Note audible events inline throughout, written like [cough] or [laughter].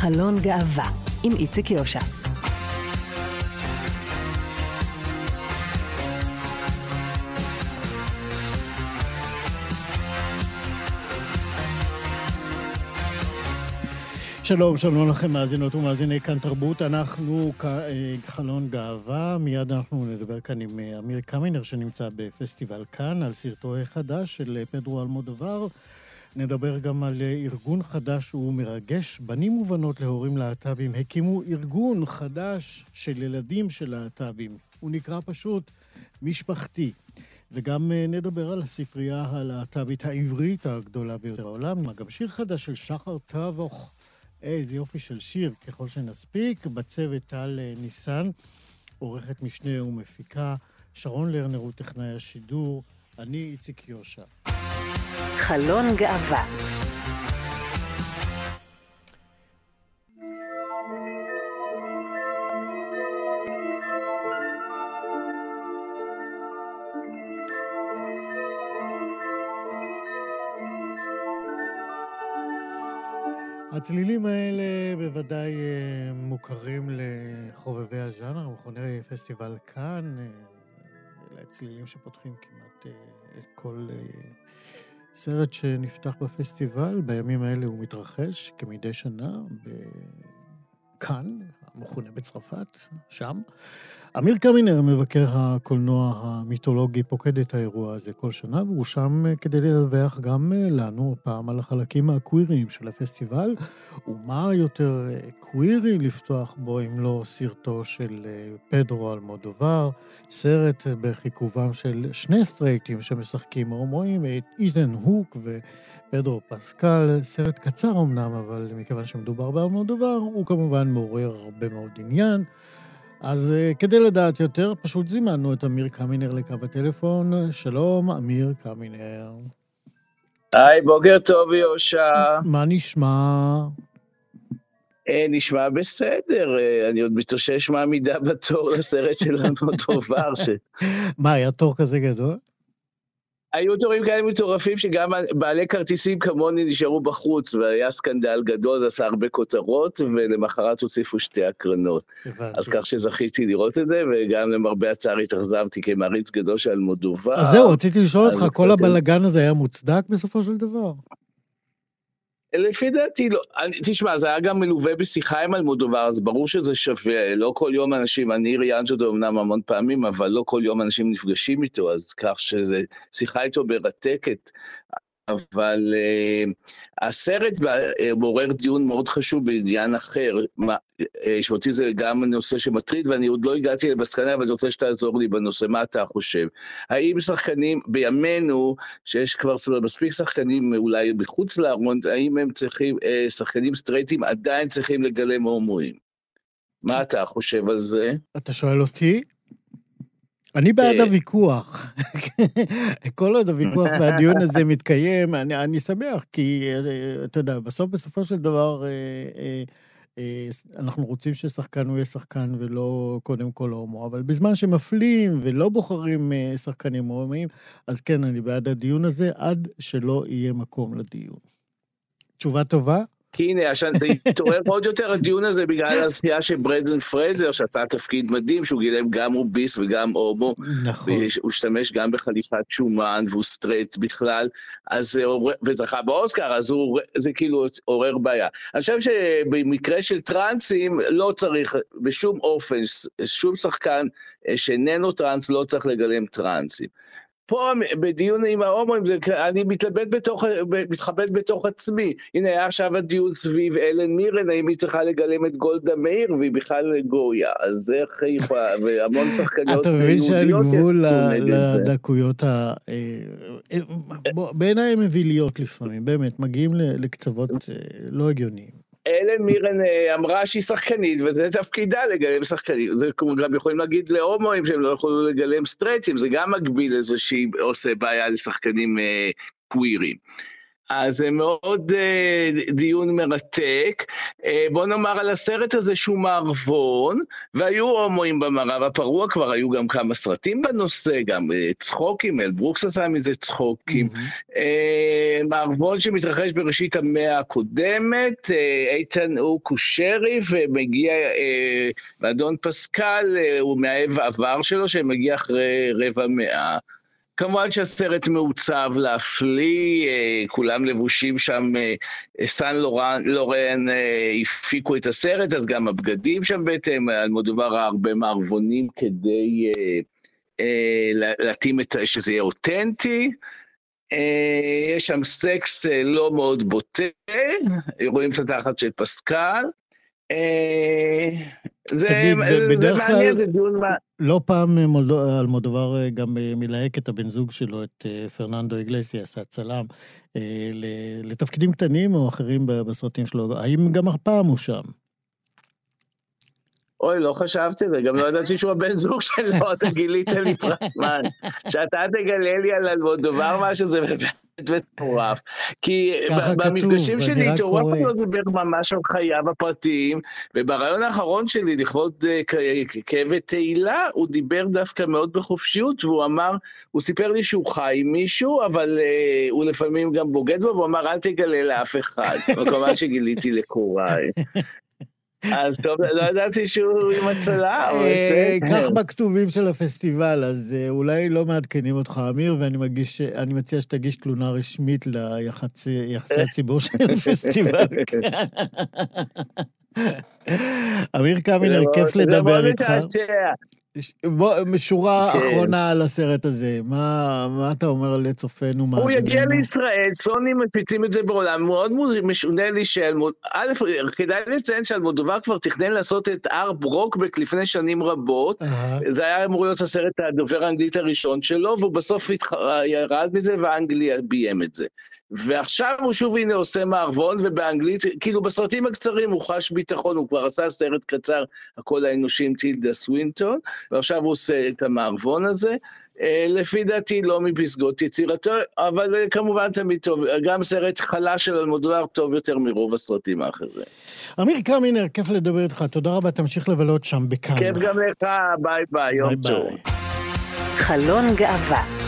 חלון גאווה עם איציק יושע. שלום, שלום לכם מאזינות ומאזיני כאן תרבות. אנחנו אה, חלון גאווה, מיד אנחנו נדבר כאן עם אה, אמיר קמינר שנמצא בפסטיבל כאן על סרטו חדש של אה, פדרו אלמודובר. נדבר גם על ארגון חדש ומרגש. בנים ובנות להורים להט"בים הקימו ארגון חדש של ילדים של להט"בים. הוא נקרא פשוט משפחתי. וגם נדבר על הספרייה הלהט"בית העברית הגדולה ביותר בעולם. גם שיר חדש של שחר טבוך. איזה יופי של שיר, ככל שנספיק. בצוות טל אה, ניסן, עורכת משנה ומפיקה. שרון לרנר הוא טכנאי השידור. אני איציק יושע. חלון גאווה הצלילים האלה בוודאי אה, מוכרים לחובבי הז'אנר, מכוני פסטיבל כאן. אה, אלה הצלילים שפותחים כמעט אה, את כל סרט שנפתח בפסטיבל. בימים האלה הוא מתרחש כמדי שנה בכאן, המכונה בצרפת, שם. אמיר קמינר, מבקר הקולנוע המיתולוגי, פוקד את האירוע הזה כל שנה, והוא שם אה, כדי לדווח גם אה, לנו הפעם על החלקים הקוויריים של הפסטיבל, ומה יותר אה, קווירי לפתוח בו אם לא סרטו של פדרו אלמודובר, סרט בחיכובם של שני סטרייטים שמשחקים הומואים, איתן הוק ופדרו פסקל, סרט קצר אמנם, אבל מכיוון שמדובר באלמודובר, הוא כמובן מעורר הרבה מאוד עניין. אז uh, כדי לדעת יותר, פשוט זימנו את אמיר קמינר לקו הטלפון. שלום, אמיר קמינר. היי, בוקר טוב, יושע. מה נשמע? אה, נשמע בסדר, אה, אני עוד מתאושש מעמידה בתור לסרט שלנו, [laughs] טובר. ש... מה, היה תור כזה גדול? היו תורים כאלה מטורפים שגם בעלי כרטיסים כמוני נשארו בחוץ, והיה סקנדל גדול, זה עשה הרבה כותרות, ולמחרת הוסיפו שתי הקרנות. אז כך שזכיתי לראות את זה, וגם למרבה הצער התאכזבתי כמעריץ גדול של אלמודובר. אז זהו, רציתי לשאול אותך, כל הבלגן הזה היה מוצדק בסופו של דבר? לפי דעתי לא, אני, תשמע, זה היה גם מלווה בשיחה עם אלמודובר, אז ברור שזה שווה, לא כל יום אנשים, אני ראיינתי אותו אמנם המון פעמים, אבל לא כל יום אנשים נפגשים איתו, אז כך שזה שיחה איתו מרתקת. אבל uh, הסרט מעורר דיון מאוד חשוב בעניין אחר, uh, שאותי זה גם נושא שמטריד, ואני עוד לא הגעתי למסקנה, אבל אני רוצה שתעזור לי בנושא, מה אתה חושב? האם שחקנים, בימינו, שיש כבר מספיק שחקנים אולי מחוץ לארון, האם הם צריכים, שחקנים סטרייטים עדיין צריכים לגלם הומואים? מה אתה חושב על זה? אתה שואל אותי? אני בעד הוויכוח. [laughs] כל עוד הוויכוח [laughs] והדיון הזה מתקיים, אני, אני שמח, כי אה, אתה יודע, בסוף, בסופו של דבר, אה, אה, אנחנו רוצים ששחקן הוא יהיה שחקן ולא קודם כל הומו, אבל בזמן שמפלים ולא בוחרים שחקנים הומואים, אז כן, אני בעד הדיון הזה, עד שלא יהיה מקום לדיון. תשובה טובה? כי הנה, זה התעורר עוד יותר הדיון הזה בגלל הזכייה של ברנדן פרייזר, שעשה תפקיד מדהים, שהוא גילם גם אוביס וגם הומו. נכון. והוא השתמש גם בחליפת שומן, והוא סטרייט בכלל, אז זה עורר, וזכה באוסקר, אז הוא, זה כאילו עורר בעיה. אני חושב שבמקרה של טרנסים, לא צריך בשום אופן, שום שחקן אה, שאיננו טרנס לא צריך לגלם טרנסים. פה בדיון עם ההומואים, אני מתלבט בתוך, מתחבט בתוך עצמי. הנה היה עכשיו הדיון סביב אלן מירן, האם היא צריכה לגלם את גולדה מאיר, והיא בכלל גויה. אז איך היא יכולה, [laughs] והמון שחקניות אתה מבין שאין גבול לדקויות ה... אה, אה, בעיניי הן מביליות לפעמים, באמת, מגיעים לקצוות אה, לא הגיוניים. אלן מירן אה, אמרה שהיא שחקנית, וזה תפקידה לגלם שחקנים. זה גם יכולים להגיד להומואים שהם לא יכולו לגלם סטרייטים, זה גם מגביל איזושהי, עושה בעיה לשחקנים אה, קווירים. אז זה מאוד uh, דיון מרתק. Uh, בוא נאמר על הסרט הזה שהוא מערבון, והיו הומואים במערב הפרוע, כבר היו גם כמה סרטים בנושא, גם uh, צחוקים, אל ברוקס עשה מזה צחוקים. Mm-hmm. Uh, מערבון שמתרחש בראשית המאה הקודמת, uh, איתן הוא קושרי, ומגיע, uh, ואדון פסקל, uh, הוא מאהב העבר שלו, שמגיע אחרי רבע מאה. כמובן שהסרט מעוצב להפליא, אה, כולם לבושים שם, אה, סן לורן, לורן אה, הפיקו את הסרט, אז גם הבגדים שם בהתאם, על מדובר הרבה מערבונים כדי להתאים את, שזה יהיה אותנטי. יש שם סקס לא מאוד בוטה, רואים את התחת של פסקל. זה, תגיד, זה בדרך כלל, מעניין, זה דיון. לא פעם מולדו, אלמודובר אה, גם אה, מלהק את הבן זוג שלו, את אה, פרננדו איגלסיאס, הצלם, לתפקידים קטנים או אחרים בסרטים שלו. האם גם הפעם הוא שם? אוי, לא חשבתי על זה, גם לא ידעתי שהוא הבן זוג שלו, אתה גילית לי פרטמן. שאתה תגלה לי על אלמודובר משהו, זה מטורף. כי במפגשים שלי, הוא אף לא דיבר ממש על חייו הפרטיים, וברעיון האחרון שלי, לכבוד אה, כאבי תהילה, הוא דיבר דווקא מאוד בחופשיות, והוא אמר, הוא סיפר לי שהוא חי עם מישהו, אבל uh, הוא לפעמים גם בוגד בו, והוא אמר, אל תגלה לאף אחד. [laughs] וכמובן שגיליתי לקוראי. אז טוב, לא ידעתי שהוא עם הצלה. אה, כך בכתובים של הפסטיבל, אז אה, אולי לא מעדכנים אותך, אמיר, ואני מגיש, אני מציע שתגיש תלונה רשמית ליחסי הציבור של הפסטיבל. [laughs] אמיר קמינר, כיף לדבר איתך. בוא, שורה כן. אחרונה על הסרט הזה. מה, מה אתה אומר לצופינו? הוא יגיע לישראל, סוני מפיצים את זה בעולם. מאוד משונה לי של... א', כדאי לציין שאלמודובר כבר תכנן לעשות את הר ברוקבק לפני שנים רבות. Uh-huh. זה היה אמור להיות הסרט הדובר האנגלית הראשון שלו, והוא בסוף ירד מזה ואנגליה ביים את זה. ועכשיו הוא שוב הנה עושה מערבון, ובאנגלית, כאילו בסרטים הקצרים הוא חש ביטחון, הוא כבר עשה סרט קצר, הקול האנושי עם טילדה סווינטון, ועכשיו הוא עושה את המערבון הזה. אה, לפי דעתי לא מפסגות יצירתו, אבל אה, כמובן תמיד טוב, גם סרט חלש של אלמודואר טוב יותר מרוב הסרטים האחרים. אמיר קמינר, כיף לדבר איתך, תודה רבה, תמשיך לבלות שם בכאן. כיף גם לך, ביי ביי, יום טוב. חלון גאווה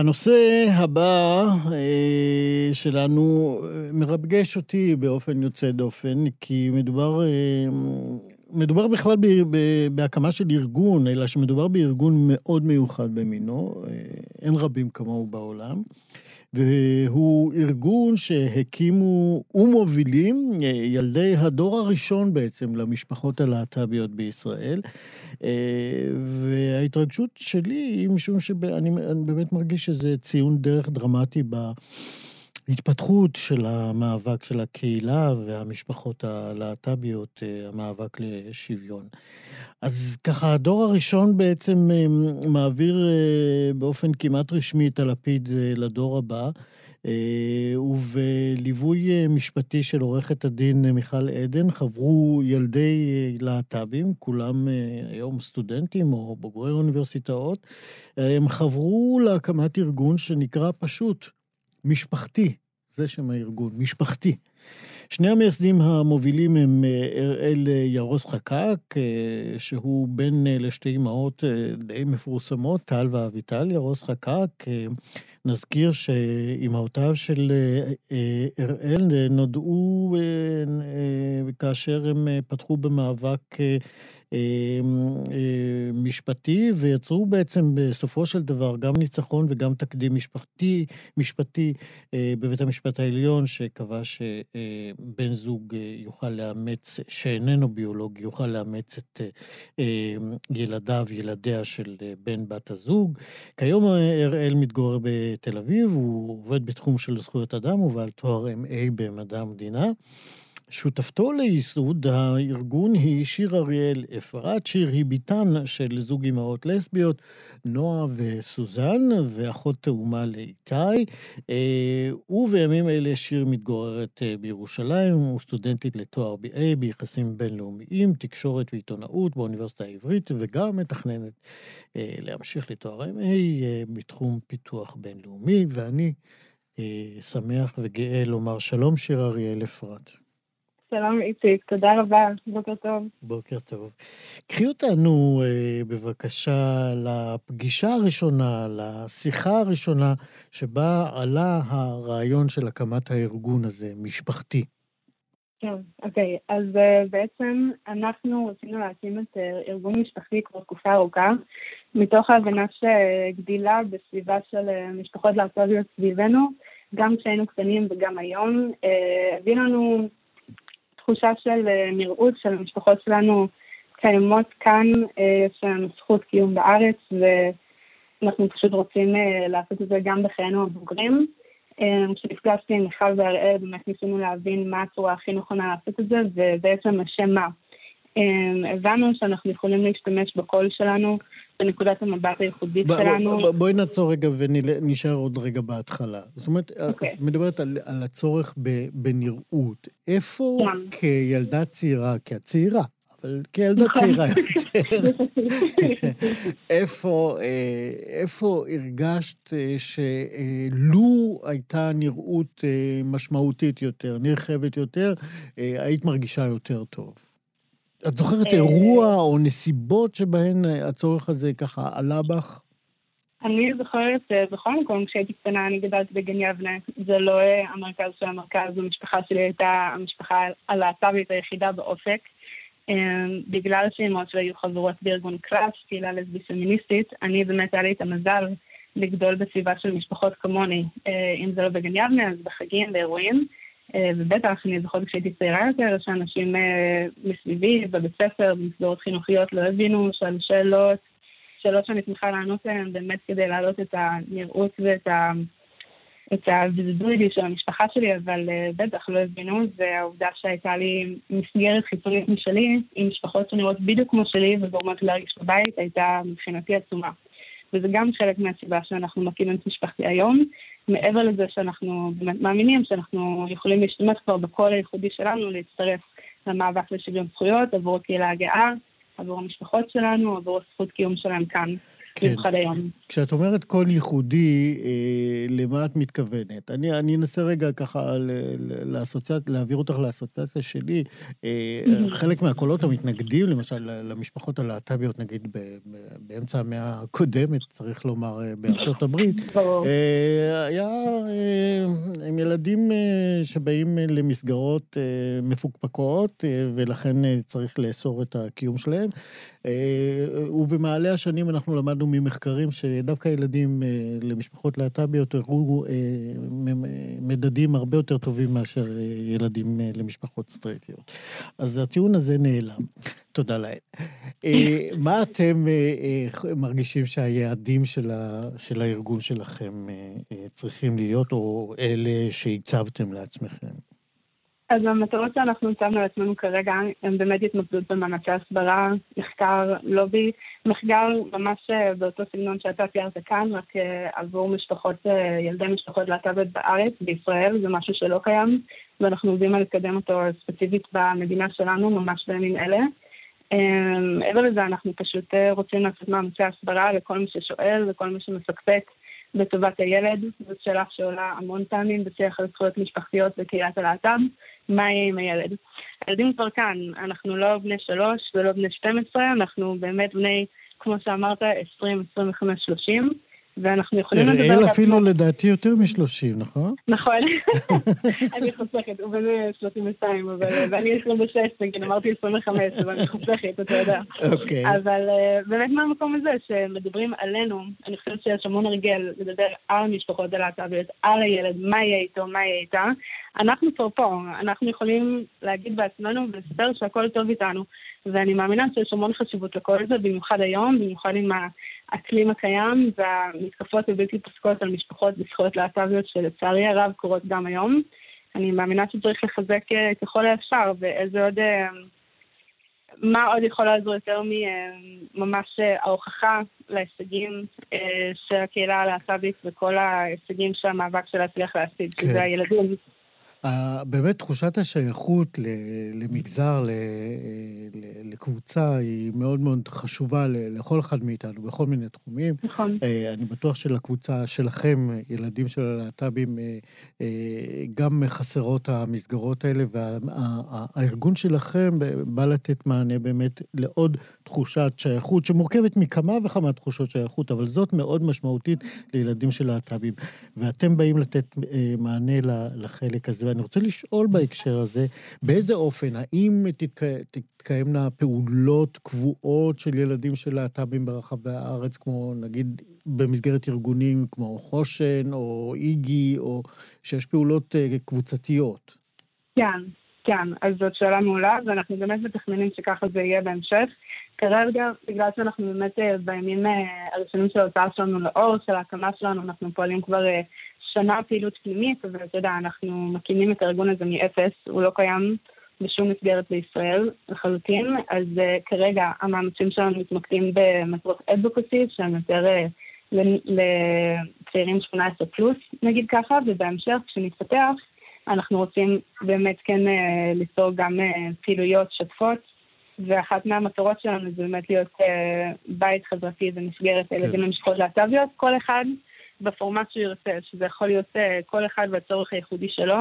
הנושא הבא אה, שלנו אה, מרגש אותי באופן יוצא דופן, כי מדובר, אה, מדובר בכלל ב, ב, בהקמה של ארגון, אלא שמדובר בארגון מאוד מיוחד במינו, אה, אין רבים כמוהו בעולם. והוא ארגון שהקימו ומובילים אה, ילדי הדור הראשון בעצם למשפחות הלהט"ביות בישראל. אה, וההתרגשות שלי היא משום שאני באמת מרגיש שזה ציון דרך דרמטי ב... התפתחות של המאבק של הקהילה והמשפחות הלהט"ביות, אה, המאבק לשוויון. אז ככה, הדור הראשון בעצם אה, מעביר באופן כמעט רשמי את הלפיד לדור הבא. אה, ובליווי אה, משפטי של עורכת הדין מיכל עדן חברו ילדי אה, להט"בים, כולם היום סטודנטים או בוגרי אוניברסיטאות, הם חברו להקמת ארגון שנקרא פשוט משפחתי, זה שם הארגון, משפחתי. שני המייסדים המובילים הם אראל ירוס חקק, שהוא בן לשתי אמהות די מפורסמות, טל ואביטל ירוס חקק. נזכיר שאימהותיו של אראל נודעו כאשר הם פתחו במאבק משפטי, ויצרו בעצם בסופו של דבר גם ניצחון וגם תקדים משפטי, משפטי בבית המשפט העליון, שקבע שבן זוג יוכל לאמץ, שאיננו ביולוגי, יוכל לאמץ את ילדיו, ילדיה של בן בת הזוג. כיום אראל מתגורר בתל אביב, הוא עובד בתחום של זכויות אדם ובעל תואר MA במדע המדינה. שותפתו לייסוד הארגון היא שיר אריאל אפרת. שיר היא ביתן של זוג אמהות לסביות, נועה וסוזן, ואחות תאומה לאיתי. אה, ובימים אלה שיר מתגוררת אה, בירושלים, וסטודנטית לתואר BA ביחסים בינלאומיים, תקשורת ועיתונאות באוניברסיטה העברית, וגם מתכננת אה, להמשיך לתואר MA בתחום פיתוח בינלאומי, ואני שמח וגאה לומר שלום, שיר אריאל אפרת. שלום איציק, תודה רבה, בוקר טוב. בוקר טוב. קחי אותנו אה, בבקשה לפגישה הראשונה, לשיחה הראשונה, שבה עלה הרעיון של הקמת הארגון הזה, משפחתי. כן, אוקיי, אז uh, בעצם אנחנו רצינו להקים את uh, ארגון משפחתי כבר תקופה ארוכה, מתוך ההבנה שגדילה בסביבה של uh, משפחות להט"ביות סביבנו, גם כשהיינו קטנים וגם היום, הביא לנו תחושה של אה, נראות של המשפחות שלנו קיימות כאן, אה, יש לנו זכות קיום בארץ, ואנחנו פשוט רוצים אה, לעשות את זה גם בחיינו הבוגרים. כשנפגשתי עם מיכל והראל, באמת ניסינו להבין מה הצורה הכי נכונה לעשות את זה, ובעצם השם מה. הבנו שאנחנו יכולים להשתמש בקול שלנו, בנקודת המבט הייחודית שלנו. בואי נעצור רגע ונשאר עוד רגע בהתחלה. זאת אומרת, okay. אוקיי. את מדברת על, על הצורך בנראות. איפה yeah. כילדה צעירה, כי את צעירה, אבל כילדה נכון. צעירה יותר, [laughs] איפה, אה, איפה הרגשת אה, שלו הייתה נראות אה, משמעותית יותר, נרחבת יותר, היית מרגישה יותר טוב? את זוכרת אירוע או נסיבות שבהן אה, הצורך הזה ככה עלה בך? אני זוכרת אה, בכל מקום כשהייתי קטנה, אני גדלתי בגן יבנה. זה לא אה, המרכז של המרכז, המשפחה שלי הייתה המשפחה הלהט"בית היחידה באופק. בגלל שאימהות שלי היו חברות בארגון קלאס, קהילה לסבית פמיניסטית, אני באמת היה לי את המזל לגדול בסביבה של משפחות כמוני. אם זה לא בגן יבנה, אז בחגים, באירועים. אה, ובטח, אני זוכרת כשהייתי צעירה יותר, שאנשים אה, מסביבי, בבית ספר, במסגרות חינוכיות, לא הבינו שעל שאלות, שאלות שאני שמחה לענות להן, באמת כדי להעלות את הנראות ואת ה... את ה visibility של המשפחה שלי, אבל אה, בטח לא הבינו, והעובדה שהייתה לי מסגרת חיצונית משלי, עם משפחות שנראות בדיוק כמו שלי וגורמות להרגיש בבית, הייתה מבחינתי עצומה. וזה גם חלק מהסיבה שאנחנו מקימים את משפחתי היום. מעבר לזה שאנחנו באמת מאמינים שאנחנו יכולים להשתמש כבר בקול הייחודי שלנו, להצטרף למאבק לשוויון זכויות עבור הקהילה הגאה, עבור המשפחות שלנו, עבור הזכות קיום שלהם כאן. כן. היום. כשאת אומרת קול ייחודי, אה, למה את מתכוונת? אני, אני אנסה רגע ככה לאסוציאציה, להעביר אותך לאסוציאציה שלי. אה, חלק מהקולות המתנגדים, למשל, למשפחות הלהט"ביות, נגיד, ב, ב, באמצע המאה הקודמת, צריך לומר, אה, בארצות הברית, [laughs] אה, היה אה, הם ילדים אה, שבאים למסגרות אה, מפוקפקות, אה, ולכן אה, צריך לאסור את הקיום שלהם. אה, ובמעלה השנים אנחנו למדנו ממחקרים שדווקא ילדים אה, למשפחות להט"ביות הראו אה, מדדים הרבה יותר טובים מאשר ילדים למשפחות סטרייטיות. אז הטיעון הזה נעלם. [laughs] תודה לאל. מה אתם מרגישים שהיעדים של הארגון שלכם צריכים להיות, או אלה שהצבתם לעצמכם? אז המטרות שאנחנו הצבנו לעצמנו כרגע הן באמת התמקדות במאמצי הסברה, מחקר, לובי, מחקר ממש אה, באותו סגנון שאתה תיארת כאן, רק אה, עבור משפחות, אה, ילדי משפחות להט"בת בארץ, בישראל, זה משהו שלא קיים, ואנחנו עובדים על לקדם אותו ספציפית במדינה שלנו, ממש בימים אלה. מעבר לזה, אנחנו פשוט רוצים לעשות מאמצי הסברה לכל מי ששואל, לכל מי שמפקפק. בטובת הילד, זאת שאלה שעולה המון פעמים בשיח על זכויות משפחתיות בקהילת הלהט"ב, מה יהיה עם הילד. הילדים כבר כאן, אנחנו לא בני שלוש ולא בני 12, אנחנו באמת בני, כמו שאמרת, 20, 25, 30. ואנחנו יכולים לדבר... אראל אפילו לדעתי יותר משלושים, נכון? נכון. [laughs] [laughs] אני חוסכת, הוא בן 32, ואני 26, נגיד, אמרתי 25, אבל אני חוסכת, אתה יודע. אוקיי. אבל אה, באמת מהמקום הזה, שמדברים עלינו, אני חושבת שיש המון הרגל לדבר על המשפחות הלהט"ביות, על הילד, מה יהיה איתו, מה יהיה איתה. אנחנו כבר פה, אנחנו יכולים להגיד בעצמנו ולספר שהכל טוב איתנו, ואני מאמינה שיש המון חשיבות לכל זה, במיוחד היום, במיוחד עם האקלים הקיים והמתקפות הבלתי פוסקות על משפחות בזכויות להט"ביות שלצערי הרב קורות גם היום. אני מאמינה שצריך לחזק ככל האפשר, ואיזה עוד... מה עוד יכול לעזור יותר מממש ההוכחה להישגים של הקהילה הלהט"בית וכל ההישגים שהמאבק שלה הצליח להשיג, כן. שזה הילדים. באמת תחושת השייכות למגזר, לקבוצה, היא מאוד מאוד חשובה לכל אחד מאיתנו, בכל מיני תחומים. נכון. אה, אני בטוח שלקבוצה שלכם, ילדים של הלהט"בים, אה, אה, גם חסרות המסגרות האלה, והארגון שלכם בא לתת מענה באמת לעוד תחושת שייכות, שמורכבת מכמה וכמה תחושות שייכות, אבל זאת מאוד משמעותית לילדים של להט"בים. ואתם באים לתת מענה לחלק הזה. ואני רוצה לשאול בהקשר הזה, באיזה אופן, האם תתק... תתקיימנה פעולות קבועות של ילדים של להט"בים ברחבי הארץ, כמו נגיד במסגרת ארגונים כמו חושן או איגי, או שיש פעולות uh, קבוצתיות? כן, כן. אז זאת שאלה מעולה, ואנחנו באמת מתכננים שככה זה יהיה בהמשך. כרגע, בגלל שאנחנו באמת uh, בימים uh, הראשונים של ההוצאה שלנו לאור, של ההקמה שלנו, אנחנו פועלים כבר שנה פעילות פנימית, אבל אתה יודע, אנחנו מקימים את הארגון הזה מאפס, הוא לא קיים בשום מסגרת בישראל לחלוטין, אז uh, כרגע המאמצים שלנו מתמקדים במטרות אדבוקסי, שהם יותר uh, לצעירים 18 פלוס, נגיד ככה, ובהמשך, כשנתפתח, אנחנו רוצים באמת כן uh, ליצור גם uh, פעילויות שוטפות, ואחת מהמטרות שלנו זה באמת להיות uh, בית חברתי ומסגרת כן. ילדים למשפחות להט"ביות, כל אחד בפורמט שהוא ירצה, שזה יכול להיות uh, כל אחד והצורך הייחודי שלו,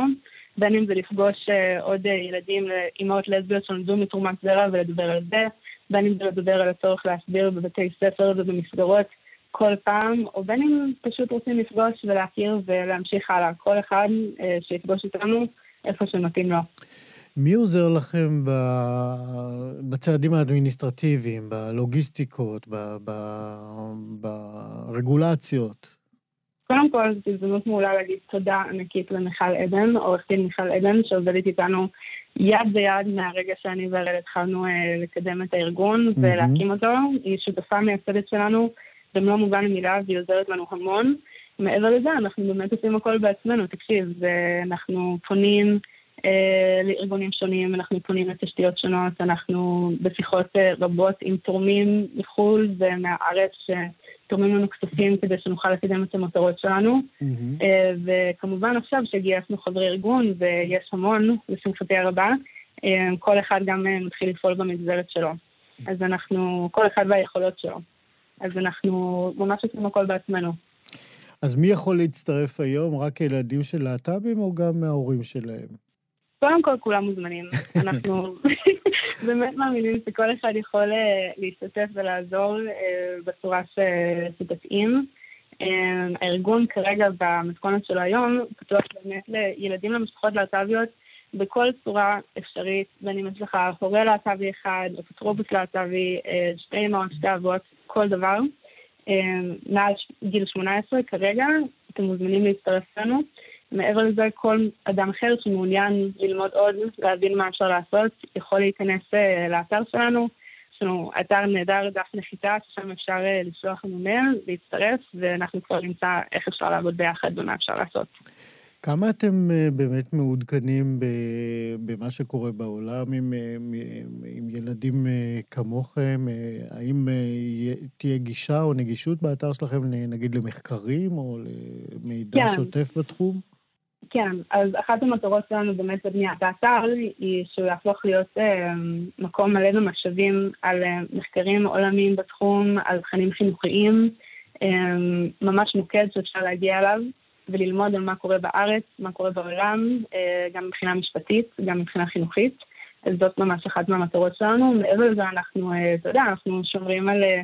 בין אם זה לפגוש uh, עוד uh, ילדים, אימהות לסביות שנולדו מתרומת זרע ולדבר על זה, בין אם זה לדבר על הצורך להסביר בבתי ספר ובמסגרות כל פעם, או בין אם פשוט רוצים לפגוש ולהכיר ולהמשיך הלאה. כל אחד שיפגוש אותנו איפה שמתאים לו. מי עוזר לכם בצעדים האדמיניסטרטיביים, בלוגיסטיקות, ברגולציות? קודם כל, זאת הזדמנות מעולה להגיד תודה ענקית למיכל עדן, עורך דין מיכל עדן, שעובדת איתנו יד ביד מהרגע שאני והראל התחלנו אה, לקדם את הארגון mm-hmm. ולהקים אותו. היא שותפה מייסדת שלנו במלוא מובן המילה והיא עוזרת לנו המון. מעבר לזה, אנחנו באמת עושים הכל בעצמנו. תקשיב, אנחנו פונים אה, לארגונים שונים, אנחנו פונים לתשתיות שונות, אנחנו בשיחות אה, רבות עם תורמים מחו"ל ומהארץ ש... תורמים לנו כספים כדי שנוכל לקדם את המטרות שלנו. Mm-hmm. וכמובן עכשיו שגייסנו חברי ארגון, ויש המון, לשמחתי הרבה, אה, כל אחד גם אה, מתחיל לפעול במגזרת שלו. אז אנחנו, כל אחד והיכולות שלו. אז אנחנו ממש עושים הכל בעצמנו. אז מי יכול להצטרף היום? רק ילדים של להט"בים או גם מההורים שלהם? קודם כל, כולם מוזמנים. [laughs] אנחנו באמת מאמינים שכל אחד יכול אה, להשתתף ולעזור אה, בצורה שתתאים. אה, הארגון כרגע במתכונת שלו היום פתוח באמת לילדים למשפחות להט"ביות בכל צורה אפשרית, בין אם יש לך הורה להט"בי אחד, אפוטרופוס להט"בי, שתי אמהות, שתי אבות, כל דבר. מעל גיל 18 כרגע, אתם מוזמנים להצטרף אלינו. מעבר לזה, כל אדם אחר שמעוניין ללמוד עוד, להבין מה אפשר לעשות, יכול להיכנס אה, לאתר שלנו. יש לנו אתר נהדר, דף נחיתה, ששם אפשר אה, לשלוח לנו מייל, להצטרף, ואנחנו כבר נמצא איך אפשר לעבוד ביחד ומה אפשר לעשות. כמה אתם אה, באמת מעודכנים במה שקורה בעולם עם, עם ילדים כמוכם? האם תהיה גישה או נגישות באתר שלכם, נגיד, למחקרים או למידע כן. שוטף בתחום? כן, אז אחת המטרות שלנו באמת בבניית האתר היא שהוא יהפוך להיות אה, מקום מלא במשאבים על אה, מחקרים עולמיים בתחום, על תכנים חינוכיים, אה, ממש מוקד שאפשר להגיע אליו וללמוד על מה קורה בארץ, מה קורה בעולם, אה, גם מבחינה משפטית, גם מבחינה חינוכית. אז זאת ממש אחת מהמטרות שלנו. מעבר לזה אנחנו, אה, אתה יודע, אנחנו שומרים על... אה,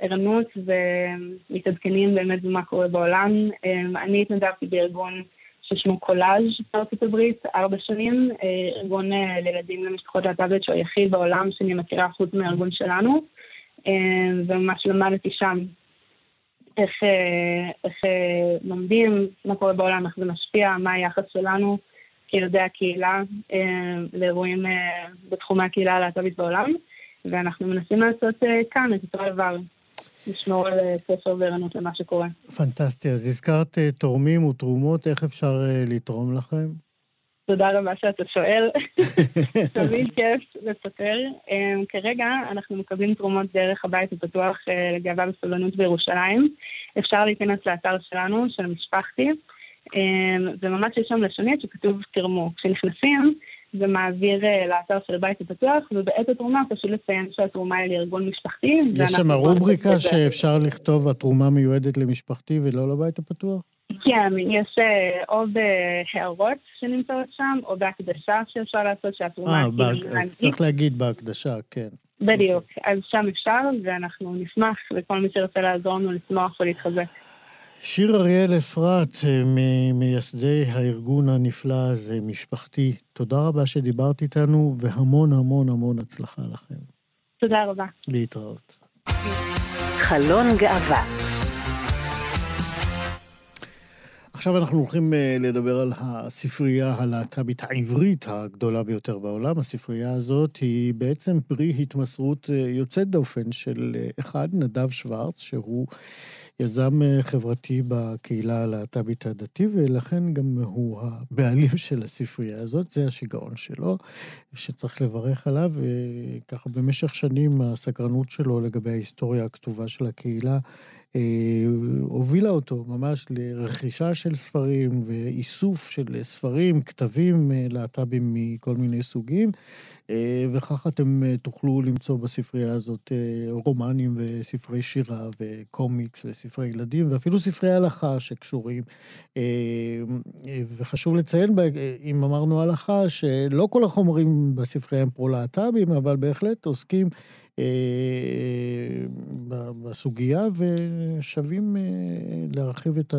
ערנות ומתעדכנים באמת במה קורה בעולם. אה, אני התנדבתי בארגון ששמו קולאז' בארצות הברית, ארבע שנים, אה, ארגון אה, לילדים למשפחות להט"ביות שהוא היחיד בעולם שאני מכירה חוץ מהארגון שלנו, אה, וממש למדתי שם איך, איך לומדים, מה קורה בעולם, איך זה משפיע, מה היחס שלנו כילדי הקהילה לאירועים בתחומי הקהילה הלהט"בית בעולם, ואנחנו מנסים לעשות כאן את אותו דבר. לשמור על ספר אה, וערנות למה שקורה. פנטסטי. אז הזכרת אה, תורמים ותרומות, איך אפשר אה, לתרום לכם? תודה רבה שאתה שואל. [laughs] תמיד כיף לספר. Um, כרגע אנחנו מקבלים תרומות דרך הבית הפתוח לגאווה וסבלנות בירושלים. אפשר להיכנס לאתר שלנו, של משפחתי, um, וממש יש שם לשונית שכתוב תרמו. כשנכנסים, זה מעביר uh, לאתר של הבית הפתוח, ובעת התרומה פשוט לציין שהתרומה היא לארגון משפחתי. יש שם רובריקה שאפשר לכתוב, התרומה מיועדת למשפחתי ולא לבית הפתוח? כן, יש אה, או בהערות שנמצאות שם, או בהקדשה שאפשר לעשות, שהתרומה... אה, בהק... אז צריך להגיד בהקדשה, כן. בדיוק, okay. אז שם אפשר, ואנחנו נשמח לכל מי שרוצה לעזור לנו לצמוח ולהתחזק. שיר אריאל אפרת, אה, ממייסדי הארגון הנפלא הזה, משפחתי, תודה רבה שדיברת איתנו, והמון המון המון הצלחה לכם. תודה רבה. להתראות. חלון גאווה עכשיו אנחנו הולכים אה, לדבר על הספרייה הלהט"בית העברית הגדולה ביותר בעולם. הספרייה הזאת היא בעצם פרי התמסרות אה, יוצאת דופן של אה, אחד, נדב שוורץ, שהוא יזם חברתי בקהילה הלהט"בית הדתי, ולכן גם הוא הבעלים [laughs] של הספרייה הזאת, זה השיגעון שלו, שצריך לברך עליו, וככה במשך שנים הסקרנות שלו לגבי ההיסטוריה הכתובה של הקהילה הובילה אותו ממש לרכישה של ספרים ואיסוף של ספרים, כתבים אה, להט"בים מכל מיני סוגים, אה, וכך אתם תוכלו למצוא בספרייה הזאת רומנים וספרי שירה וקומיקס וספרי ילדים ואפילו ספרי הלכה שקשורים. וחשוב לציין, אם אמרנו הלכה, שלא כל החומרים בספרייה הם פרו-להט"בים, אבל בהחלט עוסקים אה, בסוגיה, ושווים אה, להרחיב את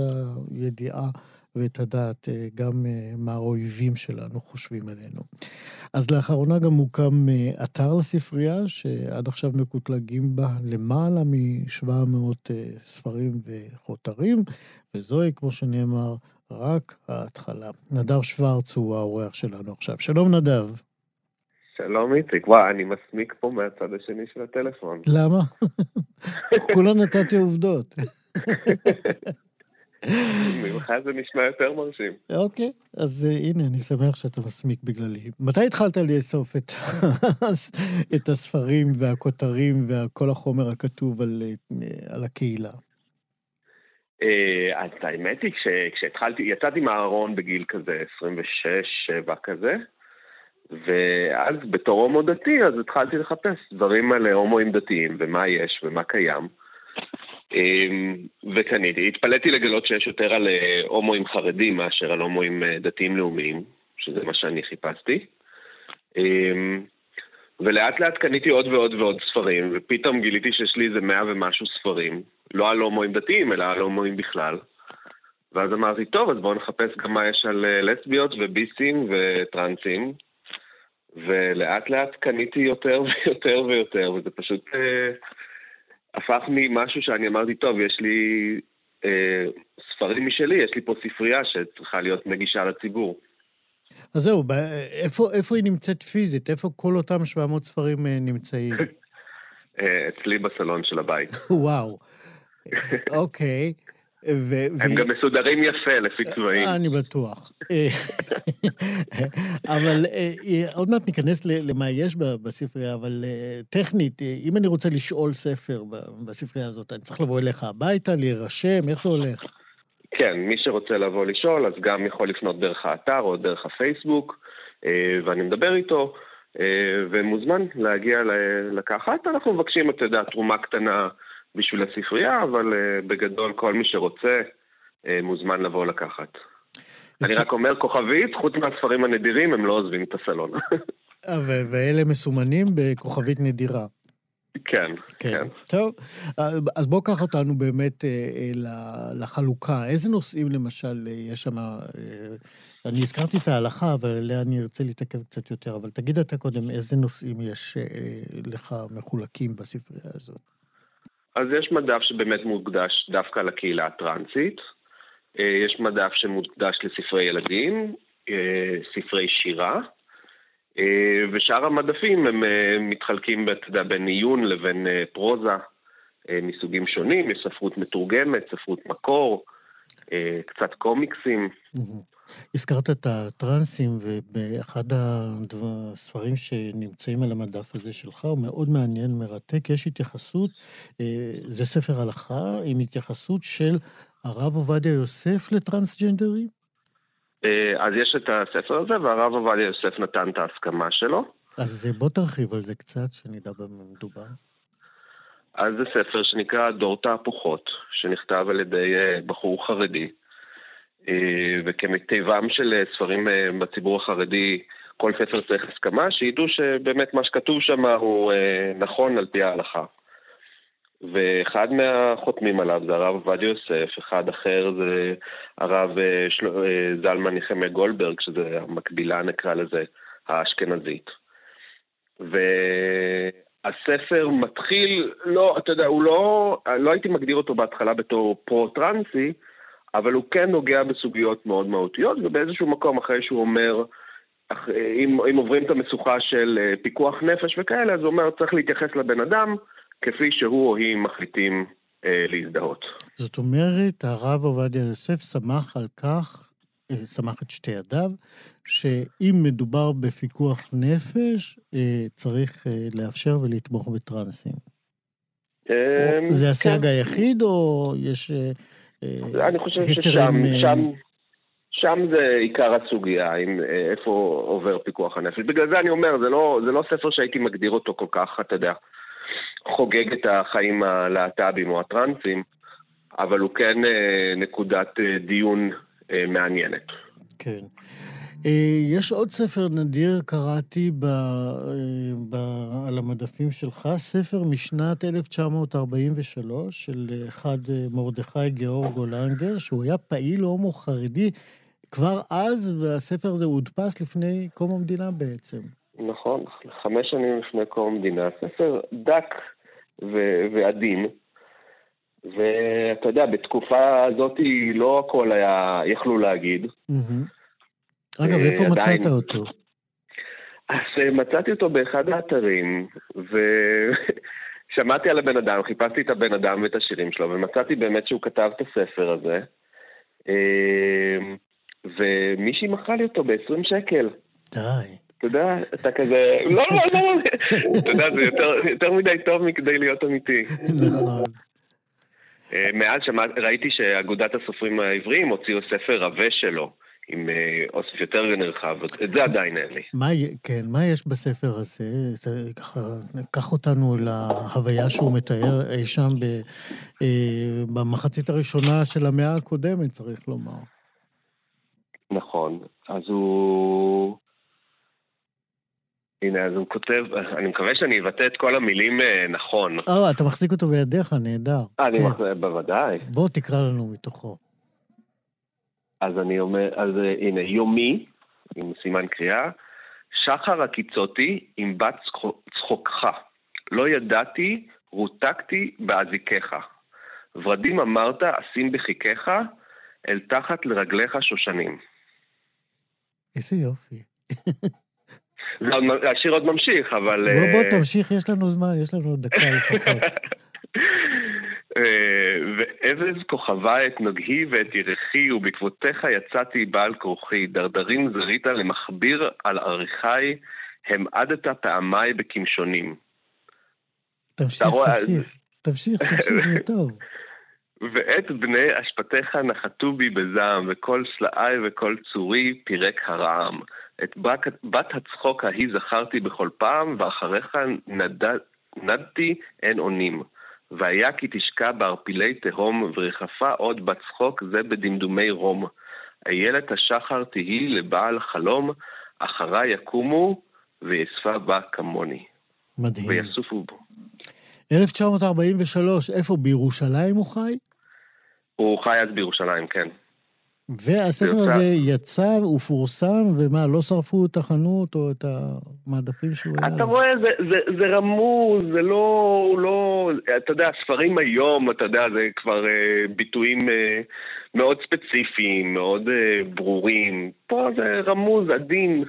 הידיעה ואת הדעת אה, גם מה האויבים שלנו חושבים עלינו. אז לאחרונה גם הוקם אתר לספרייה, שעד עכשיו מקוטלגים בה למעלה מ-700 ספרים וחותרים, וזוהי, כמו שנאמר, רק ההתחלה. נדב שוורץ הוא האורח שלנו עכשיו. שלום נדב. שלום איציק, וואי, אני מסמיק פה מהצד השני של הטלפון. למה? [laughs] כולה נתתי עובדות. [laughs] ממך זה נשמע יותר מרשים. אוקיי, אז uh, הנה, אני שמח שאתה מסמיק בגללי. מתי התחלת לאסוף את, [laughs] את הספרים והכותרים וכל החומר הכתוב על, אה, על הקהילה? Uh, אז האמת היא, כשהתחלתי, יצאתי מהארון בגיל כזה 26-7 כזה, ואז בתור הומו דתי, אז התחלתי לחפש דברים על הומואים דתיים, ומה יש ומה קיים. אמ, וקניתי. התפלאתי לגלות שיש יותר על אה, הומואים חרדים מאשר על הומואים אה, דתיים לאומיים, שזה מה שאני חיפשתי. אמ, ולאט לאט קניתי עוד ועוד ועוד ספרים, ופתאום גיליתי שיש לי איזה מאה ומשהו ספרים, לא על הומואים דתיים, אלא על הומואים בכלל. ואז אמרתי, טוב, אז בואו נחפש גם מה יש על אה, לסביות וביסים וטרנסים, ולאט לאט קניתי יותר [laughs] ויותר ויותר, וזה פשוט הפך ממשהו שאני אמרתי, טוב, יש לי אה, ספרים משלי, יש לי פה ספרייה שצריכה להיות נגישה לציבור. אז זהו, איפה, איפה היא נמצאת פיזית? איפה כל אותם 700 ספרים אה, נמצאים? [laughs] אה, אצלי בסלון של הבית. [laughs] וואו, אוקיי. ו... הם ו... גם מסודרים יפה לפי צבעים. אני בטוח. [laughs] אבל אה, עוד מעט ניכנס למה יש בספרייה, אבל אה, טכנית, אה, אם אני רוצה לשאול ספר בספרייה הזאת, אני צריך לבוא אליך הביתה, להירשם, איך זה הולך? כן, מי שרוצה לבוא לשאול, אז גם יכול לפנות דרך האתר או דרך הפייסבוק, ואני מדבר איתו, ומוזמן להגיע לקחת. אנחנו מבקשים, אתה יודע, תרומה קטנה. בשביל הספרייה, אבל uh, בגדול כל מי שרוצה uh, מוזמן לבוא לקחת. אני רק אומר כוכבית, חוץ מהספרים הנדירים, הם לא עוזבים את הסלון. אה, ואלה מסומנים בכוכבית נדירה. כן, כן, כן. טוב, אז בוא קח אותנו באמת לחלוקה. איזה נושאים למשל יש שם? אני הזכרתי את ההלכה, אבל עליה אני ארצה להתעכב קצת יותר, אבל תגיד אתה קודם, איזה נושאים יש לך מחולקים בספרייה הזאת? אז יש מדף שבאמת מוקדש דווקא לקהילה הטרנסית, אה, יש מדף שמוקדש לספרי ילדים, אה, ספרי שירה, אה, ושאר המדפים הם מתחלקים, אתה יודע, בין עיון לבין פרוזה מסוגים שונים, יש ספרות מתורגמת, ספרות מקור, קצת קומיקסים. הזכרת את הטרנסים, ובאחד הספרים שנמצאים על המדף הזה שלך, הוא מאוד מעניין, מרתק, יש התייחסות, אה, זה ספר הלכה, עם התייחסות של הרב עובדיה יוסף לטרנסג'נדרים? אה, אז יש את הספר הזה, והרב עובדיה יוסף נתן את ההסכמה שלו. אז בוא תרחיב על זה קצת, שנדע במה מדובר. אז זה ספר שנקרא דור תהפוכות, שנכתב על ידי אה, בחור חרדי, וכמטבעם של ספרים בציבור החרדי, כל ספר צריך הסכמה, שידעו שבאמת מה שכתוב שם הוא נכון על פי ההלכה. ואחד מהחותמים עליו זה הרב עובדיה יוסף, אחד אחר זה הרב אה, של... אה, זלמן נחמיה גולדברג, שזה המקבילה נקרא לזה, האשכנזית. והספר מתחיל, לא, אתה יודע, הוא לא, לא הייתי מגדיר אותו בהתחלה בתור פרו-טרנסי, אבל הוא כן נוגע בסוגיות מאוד מהותיות, ובאיזשהו מקום אחרי שהוא אומר, אם, אם עוברים את המשוכה של אה, פיקוח נפש וכאלה, אז הוא אומר, צריך להתייחס לבן אדם, כפי שהוא או היא מחליטים אה, להזדהות. זאת אומרת, הרב עובדיה יוסף שמח על כך, אה, שמח את שתי ידיו, שאם מדובר בפיקוח נפש, אה, צריך אה, לאפשר ולתמוך בטרנסים. אה, זה הסייג כן. היחיד, או יש... אה, אה אני חושב ששם, אה, שם, שם זה עיקר הסוגיה, עם, איפה עובר פיקוח הנפש. בגלל זה אני אומר, זה לא, זה לא ספר שהייתי מגדיר אותו כל כך, אתה יודע, חוגג את החיים הלהט"בים או הטרנסים, אבל הוא כן אה, נקודת אה, דיון אה, מעניינת. כן. יש עוד ספר נדיר, קראתי ב, ב, על המדפים שלך, ספר משנת 1943 של אחד מרדכי גאורג גולנגר, שהוא היה פעיל הומו חרדי כבר אז, והספר הזה הודפס לפני קום המדינה בעצם. נכון, חמש שנים לפני קום המדינה. ספר דק ו- ועדין, ואתה יודע, בתקופה הזאת לא הכל היה, יכלו להגיד. אגב, איפה עדיין... מצאת אותו? אז אה, מצאתי אותו באחד האתרים, ושמעתי על הבן אדם, חיפשתי את הבן אדם ואת השירים שלו, ומצאתי באמת שהוא כתב את הספר הזה. אה, ומישהי מכרה לי אותו ב-20 שקל. די. אתה יודע, אתה כזה, לא, לא, לא, אתה יודע, זה יותר מדי טוב מכדי להיות אמיתי. נכון. אה, מאז ראיתי שאגודת הסופרים העבריים הוציאו ספר עבה שלו, עם אה, אוסף יותר נרחב, את זה עדיין אין לי. מה, כן, מה יש בספר הזה? ככה, קח אותנו להוויה שהוא מתאר אי שם ב, אה, במחצית הראשונה של המאה הקודמת, צריך לומר. נכון, אז הוא... הנה, אז הוא כותב, אני מקווה שאני אבטא את כל המילים אה, נכון. אה, אתה מחזיק אותו בידיך, נהדר. אה, אני כן. מחזיק, בוודאי. בוא תקרא לנו מתוכו. אז אני אומר, אז אה, הנה, יומי, עם סימן קריאה, שחר הקיצותי עם בת צחוקך. לא ידעתי, רותקתי באזיקיך. ורדים אמרת, אשים בחיקיך, אל תחת לרגליך שושנים. איזה יופי. השיר עוד ממשיך, אבל... בוא, בוא, אה, תמשיך, יש לנו זמן, יש לנו דקה לפחות. [laughs] אה, ואבז כוכבה את נוגהי ואת ירחי, ובעקבותיך יצאתי בעל כורחי, דרדרים זרית למכביר על עריכי, המעדת פעמיי בכמשונים. תמשיך, תמשיך, תמשיך, תמשיך, זה טוב. [laughs] ואת בני אשפתיך נחתו בי בזעם, וכל סלעי וכל צורי פירק הרעם. את בת, בת הצחוק ההיא זכרתי בכל פעם, ואחריך נד, נדתי אין אונים. והיה כי תשקע בערפילי תהום, ורחפה עוד בצחוק זה בדמדומי רום. איילת השחר תהי לבעל חלום, אחרה יקומו, ויאספה בה כמוני. מדהים. ויסופו בו. 1943, איפה? בירושלים הוא חי? הוא חי אז בירושלים, כן. והספר הזה יצא, הוא פורסם, ומה, לא שרפו את החנות או את המעדפים שהוא היה? אתה רואה, זה, זה, זה רמוז, זה לא, לא... אתה יודע, הספרים היום, אתה יודע, זה כבר אה, ביטויים אה, מאוד ספציפיים, מאוד אה, ברורים. פה זה רמוז, עדין.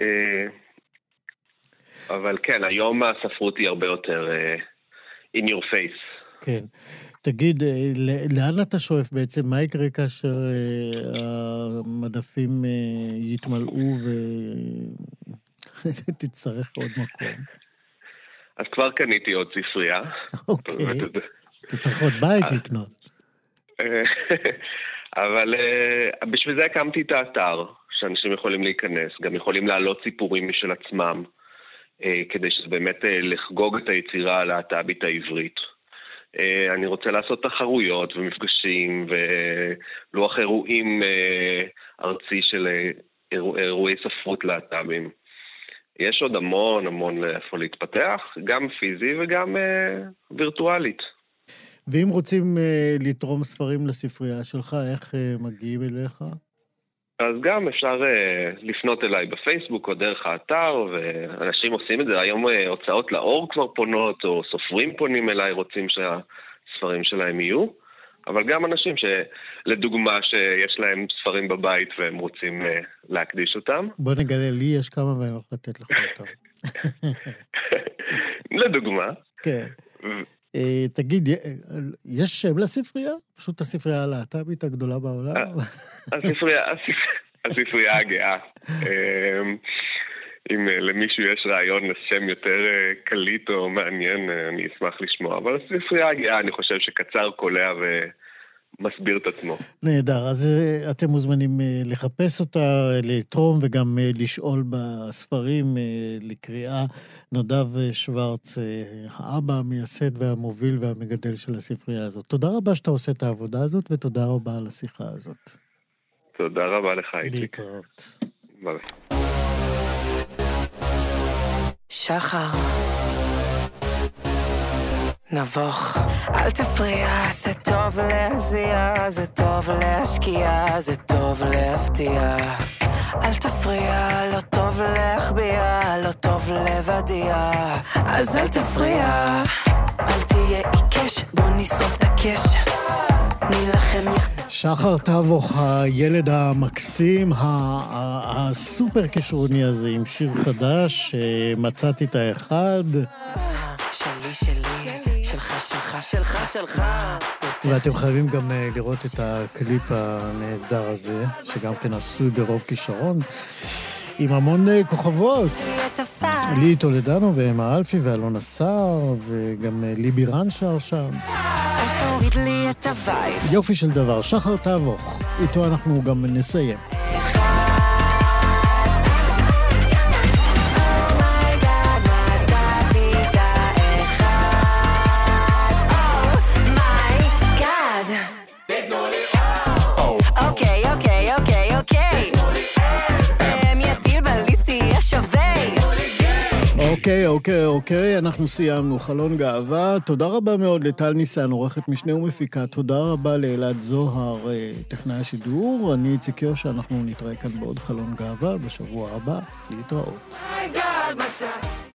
אה, אבל כן, היום הספרות היא הרבה יותר אה, in your face. כן. תגיד, אה, לאן אתה שואף בעצם? מה יקרה כאשר אה, המדפים אה, יתמלאו ותצטרך [laughs] עוד מקום? אז כבר קניתי עוד ספרייה. אוקיי. [laughs] צריך עוד בית לקנות. [laughs] אבל בשביל זה הקמתי את האתר, שאנשים יכולים להיכנס, גם יכולים להעלות סיפורים משל עצמם, כדי שזה באמת לחגוג את היצירה הלהט"בית העברית. אה, אני רוצה לעשות תחרויות ומפגשים ולוח אירועים אה, ארצי של אה, אירועי ספרות להט"בים. יש עוד המון המון לאיפה להתפתח, גם פיזי וגם וירטואלית. ואם רוצים לתרום ספרים לספרייה שלך, איך מגיעים אליך? אז גם אפשר uh, לפנות אליי בפייסבוק או דרך האתר, ואנשים עושים את זה. היום uh, הוצאות לאור כבר פונות, או סופרים פונים אליי, רוצים שהספרים שלהם יהיו. אבל גם אנשים שלדוגמה שיש להם ספרים בבית והם רוצים uh, להקדיש אותם. בוא נגלה, לי יש כמה ואני הולך לתת לך אותם. [laughs] לדוגמה. כן. אה, תגיד, אה, יש שם לספרייה? פשוט הספרייה הלהט"בית הגדולה בעולם? הספרייה הגאה. אם אה, למישהו יש רעיון לשם יותר קליט או מעניין, אני אשמח לשמוע. אבל הספרייה הגאה, אני חושב שקצר, קולע ו... מסביר את עצמו. נהדר, אז אה, אתם מוזמנים אה, לחפש אותה, לתרום וגם אה, לשאול בספרים לקריאה. נדב שוורץ, האבא, המייסד והמוביל והמגדל של הספרייה הזאת. תודה רבה שאתה עושה את העבודה הזאת, ותודה רבה על השיחה הזאת. תודה רבה לך, איציק. להתראות. ביי. שחר נבוך. אל תפריע, זה טוב להזיע, זה טוב להשקיע, זה טוב להפתיע. אל תפריע, לא טוב להחביע, לא טוב לבדיע. אז אל תפריע, אל תהיה עיקש, בוא נשרוף את הקש. נילחם יחד. שחר טבוך, הילד המקסים, הסופר כישרוני הזה, עם שיר חדש, מצאתי את האחד. שלי, שלי. שלך, שלך, שלך, שלך. ואתם חייבים גם אה, לראות את הקליפ הנהדר הזה, שגם כן עשוי ברוב כישרון, עם המון אה, כוכבות. לי טולדנו ואמה אלפי ואלונה סער, וגם אה, ליבי רן שר שם. יופי של דבר, שחר תאבוך, איתו אנחנו גם נסיים. אוקיי, אוקיי, אנחנו סיימנו. חלון גאווה. תודה רבה מאוד לטל ניסן, עורכת משנה ומפיקה. תודה רבה לאלעד זוהר, אה, טכנאי השידור. אני איציק יושע, אנחנו נתראה כאן בעוד חלון גאווה בשבוע הבא. להתראות. Oh